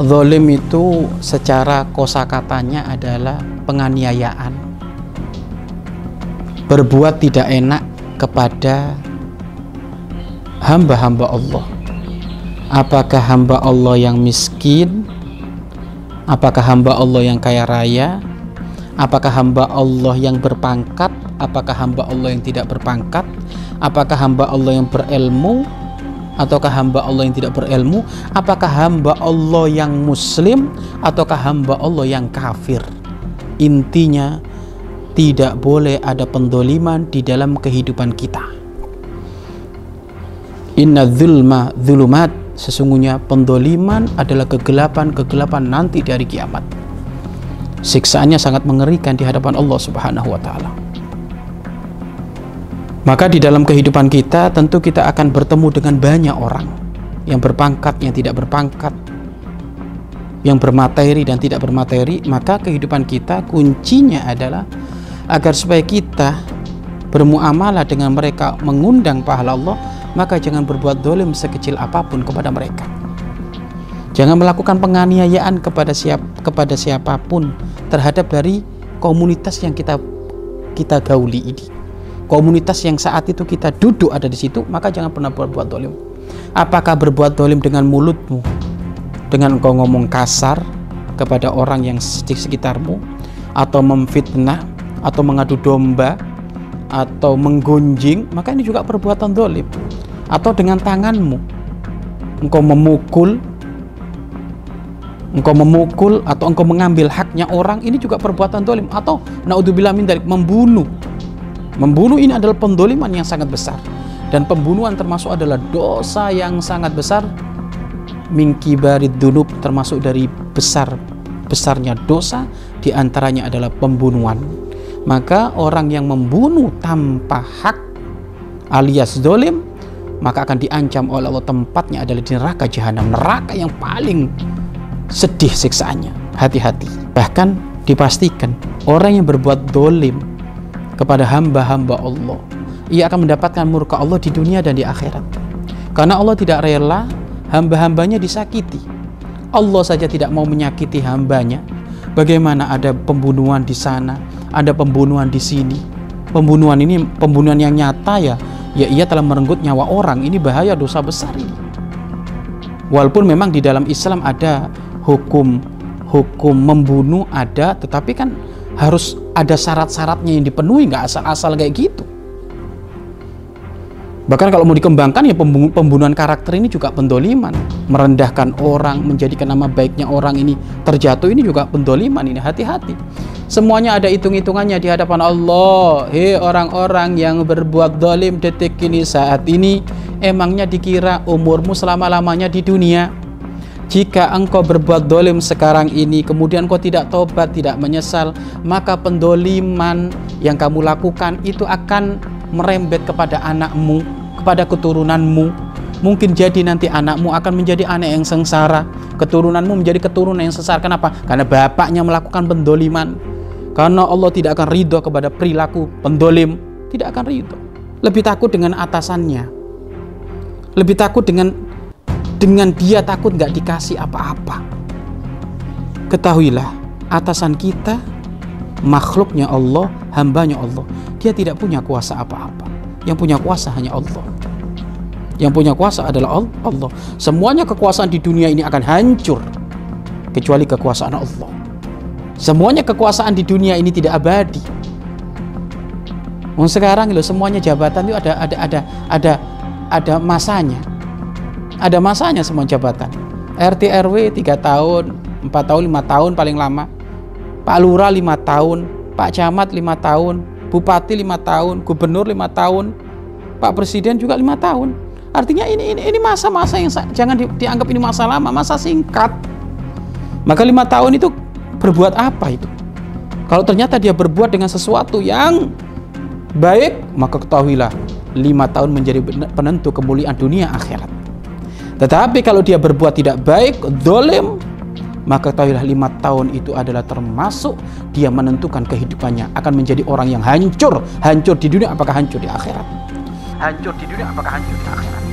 Zolim itu secara kosakatanya adalah penganiayaan. Berbuat tidak enak kepada hamba-hamba Allah. Apakah hamba Allah yang miskin? Apakah hamba Allah yang kaya raya? Apakah hamba Allah yang berpangkat? Apakah hamba Allah yang tidak berpangkat? Apakah hamba Allah yang berilmu? Ataukah hamba Allah yang tidak berilmu? Apakah hamba Allah yang muslim? Ataukah hamba Allah yang kafir? Intinya, tidak boleh ada pendoliman di dalam kehidupan kita. Inna zulma zulumat Sesungguhnya pendoliman adalah kegelapan-kegelapan nanti dari kiamat. Siksaannya sangat mengerikan di hadapan Allah Subhanahu wa taala. Maka di dalam kehidupan kita tentu kita akan bertemu dengan banyak orang yang berpangkat, yang tidak berpangkat, yang bermateri dan tidak bermateri, maka kehidupan kita kuncinya adalah agar supaya kita bermuamalah dengan mereka mengundang pahala Allah maka jangan berbuat dolim sekecil apa pun kepada mereka. Jangan melakukan penganiayaan kepada siap kepada siapa pun terhadap dari komunitas yang kita kita gauli ini. Komunitas yang saat itu kita duduk ada di situ, maka jangan pernah berbuat dolim. Apakah berbuat dolim dengan mulutmu, dengan engkau ngomong kasar kepada orang yang di sekitarmu, atau memfitnah, atau mengadu domba, atau menggunjing, maka ini juga perbuatan dolim. Atau dengan tanganmu? Engkau memukul? Engkau memukul atau engkau mengambil haknya orang ini juga perbuatan dolim. Atau naudzubillah min dari membunuh membunuh ini adalah pendoliman yang sangat besar. Dan pembunuhan termasuk adalah dosa yang sangat besar. Mingki barid dunub termasuk dari besar besarnya dosa di antaranya adalah pembunuhan. Maka orang yang membunuh tanpa hak alias dolim maka akan diancam oleh Allah. Tempatnya adalah di neraka jahanam neraka yang paling sedih siksaannya. Hati-hati. Bahkan dipastikan orang yang berbuat dolim kepada hamba-hamba Allah. Ia akan mendapatkan murka Allah di dunia dan di akhirat. Karena Allah tidak rela hamba-hambanya disakiti. Allah saja tidak mau menyakiti hambanya. Bagaimana ada pembunuhan di sana ada pembunuhan di sini? Pembunuhan ini pembunuhan yang nyata ya ya ia telah merenggut nyawa orang. Ini bahaya dosa besar ini. Walaupun memang di dalam Islam ada hukum hukum membunuh ada tetapi kan harus ada syarat-syaratnya yang dipenuhi nggak asal-asal kayak gitu Bahkan kalau mau dikembangkan ya pembunuhan karakter ini juga pendoliman. Merendahkan orang, menjadikan nama baiknya orang ini terjatuh ini juga pendoliman ini. Hati-hati. Semuanya ada hitung-hitungannya di hadapan Allah. Hei orang-orang yang berbuat dolim detik ini saat ini. Emangnya dikira umurmu selama-lamanya di dunia? Jika engkau berbuat dolim sekarang ini, kemudian kau tidak tobat, tidak menyesal, maka pendoliman yang kamu lakukan itu akan merembet kepada anakmu, kepada keturunanmu. Mungkin jadi nanti anakmu akan menjadi anak yang sengsara, keturunanmu menjadi keturunan yang sengsara. Kenapa? Karena bapaknya melakukan pendoliman. Karena Allah tidak akan ridho kepada perilaku pendolim, tidak akan ridho. Lebih takut dengan atasannya, lebih takut dengan dengan dia takut nggak dikasih apa-apa. Ketahuilah, atasan kita makhluknya Allah, hambanya Allah. Dia tidak punya kuasa apa-apa. Yang punya kuasa hanya Allah. Yang punya kuasa adalah Allah. Semuanya kekuasaan di dunia ini akan hancur kecuali kekuasaan Allah. Semuanya kekuasaan di dunia ini tidak abadi. sekarang loh semuanya jabatan itu ada ada ada ada ada masanya ada masanya semua jabatan. RT RW 3 tahun 4 tahun 5 tahun paling lama. Pak Lurah 5 tahun Pak Camat 5 tahun Bupati 5 tahun Gubernur 5 tahun Pak Presiden juga 5 tahun. Artinya ini ini ini masa-masa yang jangan di, dianggap ini masa lama masa singkat. Maka lima tahun itu berbuat apa itu? Kalau ternyata dia berbuat dengan sesuatu yang baik maka ketahuilah lima tahun menjadi penentu kemuliaan dunia akhirat tetapi kalau dia berbuat tidak baik, dolim, maka ketahuilah lima tahun itu adalah termasuk dia menentukan kehidupannya akan menjadi orang yang hancur, hancur di dunia apakah hancur di akhirat? Hancur di dunia apakah hancur di akhirat?